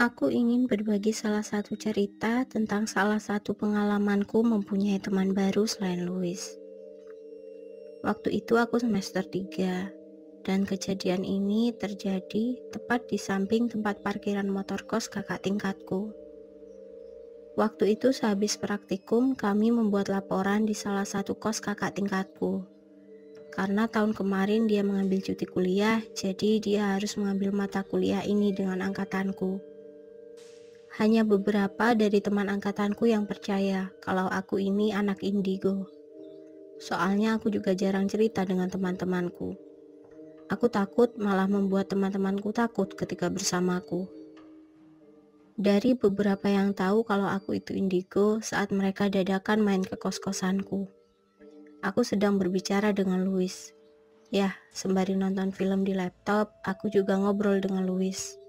Aku ingin berbagi salah satu cerita tentang salah satu pengalamanku mempunyai teman baru selain Louis. Waktu itu aku semester 3 dan kejadian ini terjadi tepat di samping tempat parkiran motor kos kakak tingkatku. Waktu itu sehabis praktikum kami membuat laporan di salah satu kos kakak tingkatku. Karena tahun kemarin dia mengambil cuti kuliah, jadi dia harus mengambil mata kuliah ini dengan angkatanku. Hanya beberapa dari teman angkatanku yang percaya kalau aku ini anak indigo. Soalnya aku juga jarang cerita dengan teman-temanku. Aku takut malah membuat teman-temanku takut ketika bersamaku. Dari beberapa yang tahu kalau aku itu indigo saat mereka dadakan main ke kos-kosanku. Aku sedang berbicara dengan Louis. Ya, sembari nonton film di laptop, aku juga ngobrol dengan Louis.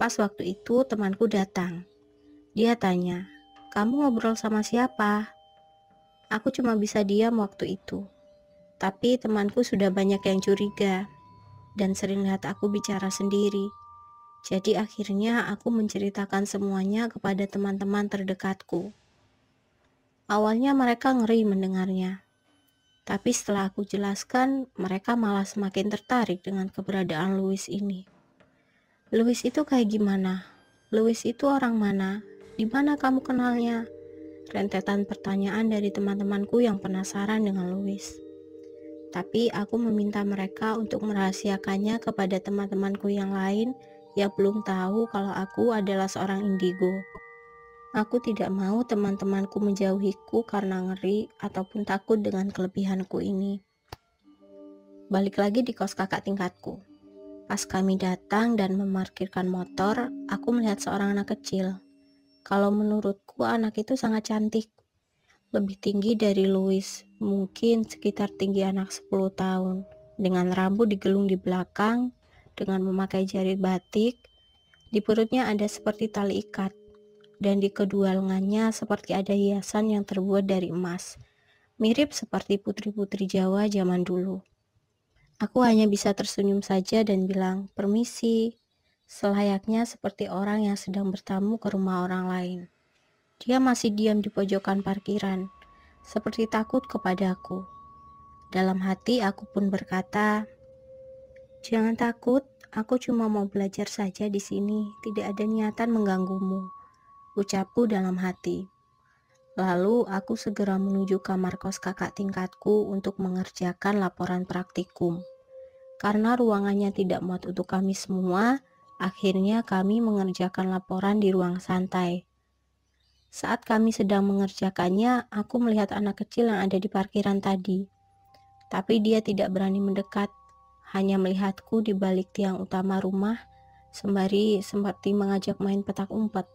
Pas waktu itu temanku datang. Dia tanya, "Kamu ngobrol sama siapa?" Aku cuma bisa diam waktu itu. Tapi temanku sudah banyak yang curiga dan sering lihat aku bicara sendiri. Jadi akhirnya aku menceritakan semuanya kepada teman-teman terdekatku. Awalnya mereka ngeri mendengarnya. Tapi setelah aku jelaskan, mereka malah semakin tertarik dengan keberadaan Louis ini. Louis itu kayak gimana? Louis itu orang mana? Di mana kamu kenalnya? Rentetan pertanyaan dari teman-temanku yang penasaran dengan Louis. Tapi aku meminta mereka untuk merahasiakannya kepada teman-temanku yang lain ia belum tahu kalau aku adalah seorang indigo. Aku tidak mau teman-temanku menjauhiku karena ngeri ataupun takut dengan kelebihanku ini. Balik lagi di kos kakak tingkatku. Pas kami datang dan memarkirkan motor, aku melihat seorang anak kecil. Kalau menurutku anak itu sangat cantik. Lebih tinggi dari Louis, mungkin sekitar tinggi anak 10 tahun. Dengan rambut digelung di belakang, dengan memakai jari batik. Di perutnya ada seperti tali ikat, dan di kedua lengannya seperti ada hiasan yang terbuat dari emas, mirip seperti putri-putri Jawa zaman dulu. Aku hanya bisa tersenyum saja dan bilang, permisi, selayaknya seperti orang yang sedang bertamu ke rumah orang lain. Dia masih diam di pojokan parkiran, seperti takut kepadaku. Dalam hati aku pun berkata, Jangan takut, aku cuma mau belajar saja di sini, tidak ada niatan mengganggumu. Ucapku dalam hati. Lalu aku segera menuju kamar kos kakak tingkatku untuk mengerjakan laporan praktikum. Karena ruangannya tidak muat untuk kami semua, akhirnya kami mengerjakan laporan di ruang santai. Saat kami sedang mengerjakannya, aku melihat anak kecil yang ada di parkiran tadi. Tapi dia tidak berani mendekat hanya melihatku di balik tiang utama rumah, sembari seperti mengajak main petak umpet.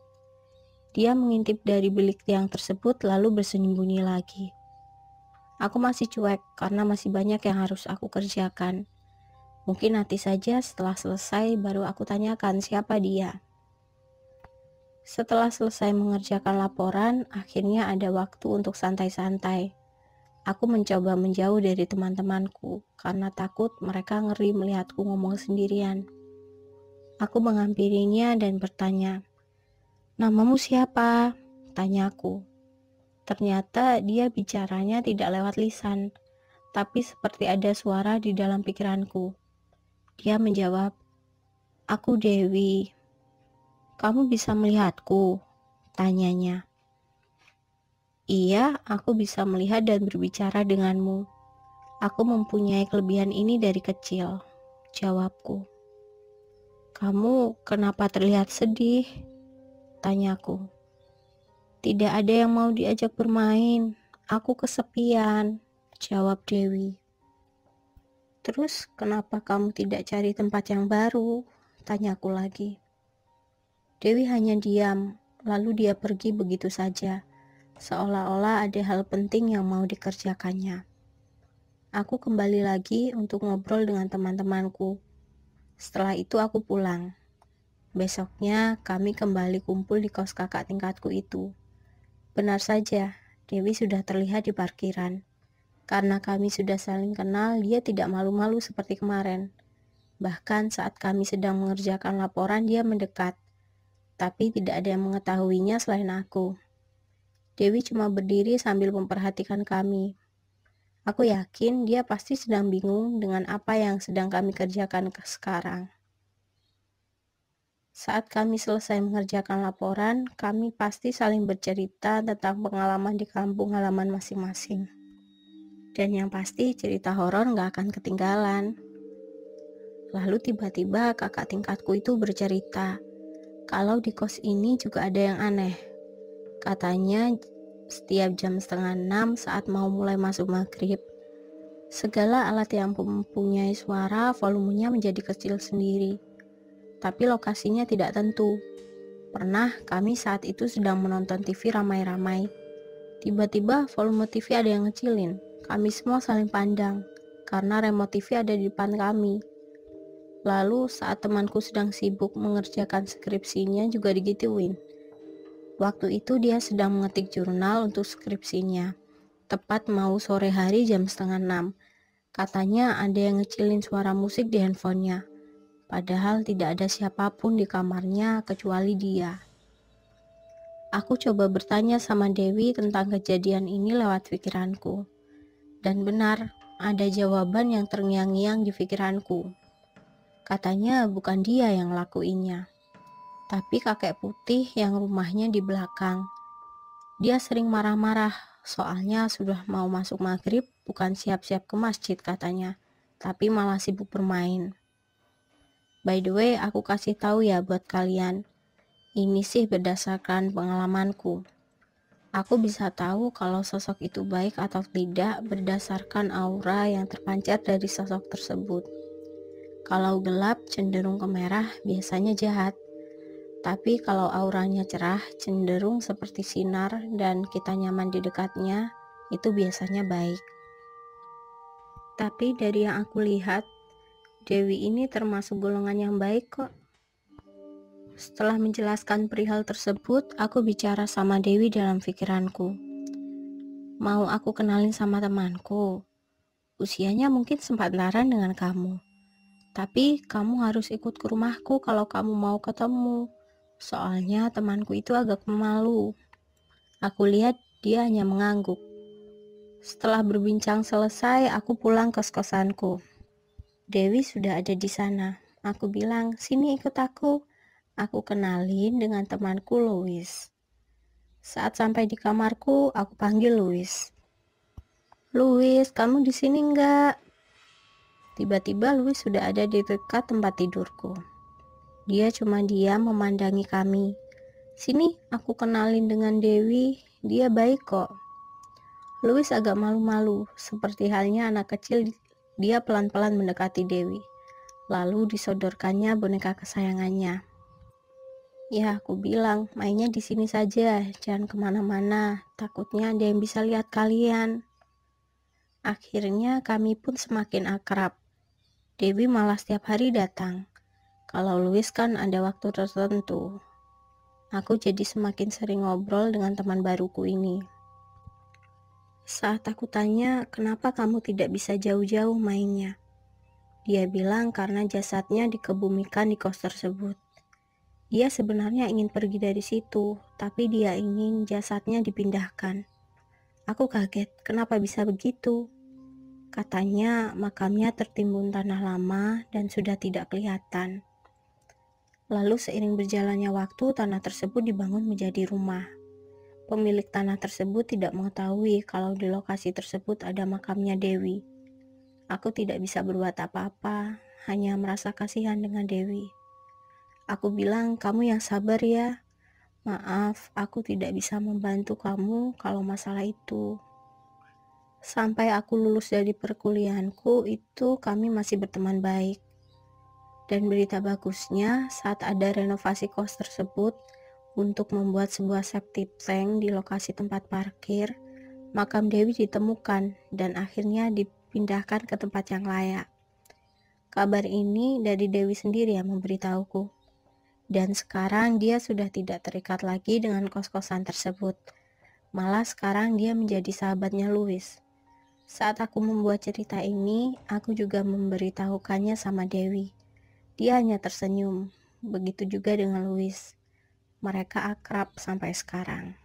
Dia mengintip dari bilik tiang tersebut lalu bersembunyi lagi. Aku masih cuek karena masih banyak yang harus aku kerjakan. Mungkin nanti saja setelah selesai baru aku tanyakan siapa dia. Setelah selesai mengerjakan laporan, akhirnya ada waktu untuk santai-santai. Aku mencoba menjauh dari teman-temanku karena takut mereka ngeri melihatku ngomong sendirian. Aku menghampirinya dan bertanya, "Namamu siapa?" tanyaku. Ternyata dia bicaranya tidak lewat lisan, tapi seperti ada suara di dalam pikiranku. Dia menjawab, "Aku Dewi." "Kamu bisa melihatku?" tanyanya. Iya, aku bisa melihat dan berbicara denganmu. Aku mempunyai kelebihan ini dari kecil, jawabku. Kamu kenapa terlihat sedih? Tanyaku. Tidak ada yang mau diajak bermain. Aku kesepian, jawab Dewi. Terus kenapa kamu tidak cari tempat yang baru? Tanyaku lagi. Dewi hanya diam, lalu dia pergi begitu saja seolah-olah ada hal penting yang mau dikerjakannya. Aku kembali lagi untuk ngobrol dengan teman-temanku. Setelah itu aku pulang. Besoknya kami kembali kumpul di kos kakak tingkatku itu. Benar saja, Dewi sudah terlihat di parkiran. Karena kami sudah saling kenal, dia tidak malu-malu seperti kemarin. Bahkan saat kami sedang mengerjakan laporan, dia mendekat. tapi tidak ada yang mengetahuinya selain aku. Dewi cuma berdiri sambil memperhatikan kami. Aku yakin dia pasti sedang bingung dengan apa yang sedang kami kerjakan sekarang. Saat kami selesai mengerjakan laporan, kami pasti saling bercerita tentang pengalaman di kampung halaman masing-masing. Dan yang pasti cerita horor nggak akan ketinggalan. Lalu tiba-tiba kakak tingkatku itu bercerita, kalau di kos ini juga ada yang aneh. Katanya setiap jam setengah enam saat mau mulai masuk maghrib, segala alat yang mempunyai suara volumenya menjadi kecil sendiri tapi lokasinya tidak tentu. Pernah kami saat itu sedang menonton TV ramai-ramai. Tiba-tiba volume TV ada yang ngecilin. Kami semua saling pandang, karena remote TV ada di depan kami. Lalu saat temanku sedang sibuk mengerjakan skripsinya juga digituin. Waktu itu dia sedang mengetik jurnal untuk skripsinya. Tepat mau sore hari jam setengah enam. Katanya ada yang ngecilin suara musik di handphonenya. Padahal tidak ada siapa pun di kamarnya kecuali dia. Aku coba bertanya sama Dewi tentang kejadian ini lewat pikiranku. Dan benar, ada jawaban yang terngiang-ngiang di pikiranku. Katanya bukan dia yang lakuinnya, tapi kakek putih yang rumahnya di belakang. Dia sering marah-marah, soalnya sudah mau masuk maghrib, bukan siap-siap ke masjid katanya, tapi malah sibuk bermain. By the way, aku kasih tahu ya buat kalian. Ini sih berdasarkan pengalamanku. Aku bisa tahu kalau sosok itu baik atau tidak berdasarkan aura yang terpancar dari sosok tersebut. Kalau gelap cenderung ke merah biasanya jahat. Tapi kalau auranya cerah cenderung seperti sinar dan kita nyaman di dekatnya, itu biasanya baik. Tapi dari yang aku lihat, Dewi ini termasuk golongan yang baik kok. Setelah menjelaskan perihal tersebut, aku bicara sama Dewi dalam pikiranku. Mau aku kenalin sama temanku. Usianya mungkin sempat laran dengan kamu. Tapi kamu harus ikut ke rumahku kalau kamu mau ketemu. Soalnya temanku itu agak pemalu. Aku lihat dia hanya mengangguk. Setelah berbincang selesai, aku pulang ke kosanku. Dewi sudah ada di sana. Aku bilang, sini ikut aku. Aku kenalin dengan temanku Louis. Saat sampai di kamarku, aku panggil Louis. Louis, kamu di sini enggak? Tiba-tiba Louis sudah ada di dekat tempat tidurku. Dia cuma diam memandangi kami. Sini, aku kenalin dengan Dewi. Dia baik kok. Louis agak malu-malu, seperti halnya anak kecil dia pelan-pelan mendekati Dewi, lalu disodorkannya boneka kesayangannya. Ya, aku bilang, mainnya di sini saja, jangan ke mana-mana, takutnya ada yang bisa lihat kalian. Akhirnya kami pun semakin akrab. Dewi malah setiap hari datang. Kalau Louis kan ada waktu tertentu. Aku jadi semakin sering ngobrol dengan teman baruku ini. Saat aku tanya, kenapa kamu tidak bisa jauh-jauh mainnya? Dia bilang karena jasadnya dikebumikan di kos tersebut. Dia sebenarnya ingin pergi dari situ, tapi dia ingin jasadnya dipindahkan. Aku kaget, kenapa bisa begitu? Katanya makamnya tertimbun tanah lama dan sudah tidak kelihatan. Lalu seiring berjalannya waktu, tanah tersebut dibangun menjadi rumah. Pemilik tanah tersebut tidak mengetahui kalau di lokasi tersebut ada makamnya Dewi. Aku tidak bisa berbuat apa-apa, hanya merasa kasihan dengan Dewi. Aku bilang, "Kamu yang sabar ya. Maaf, aku tidak bisa membantu kamu kalau masalah itu." Sampai aku lulus dari perkuliahanku, itu kami masih berteman baik. Dan berita bagusnya, saat ada renovasi kos tersebut, untuk membuat sebuah septic tank di lokasi tempat parkir, makam Dewi ditemukan dan akhirnya dipindahkan ke tempat yang layak. Kabar ini dari Dewi sendiri yang memberitahuku. Dan sekarang dia sudah tidak terikat lagi dengan kos-kosan tersebut. Malah sekarang dia menjadi sahabatnya Louis. Saat aku membuat cerita ini, aku juga memberitahukannya sama Dewi. Dia hanya tersenyum. Begitu juga dengan Louis. mereka akrab sampai sekarang.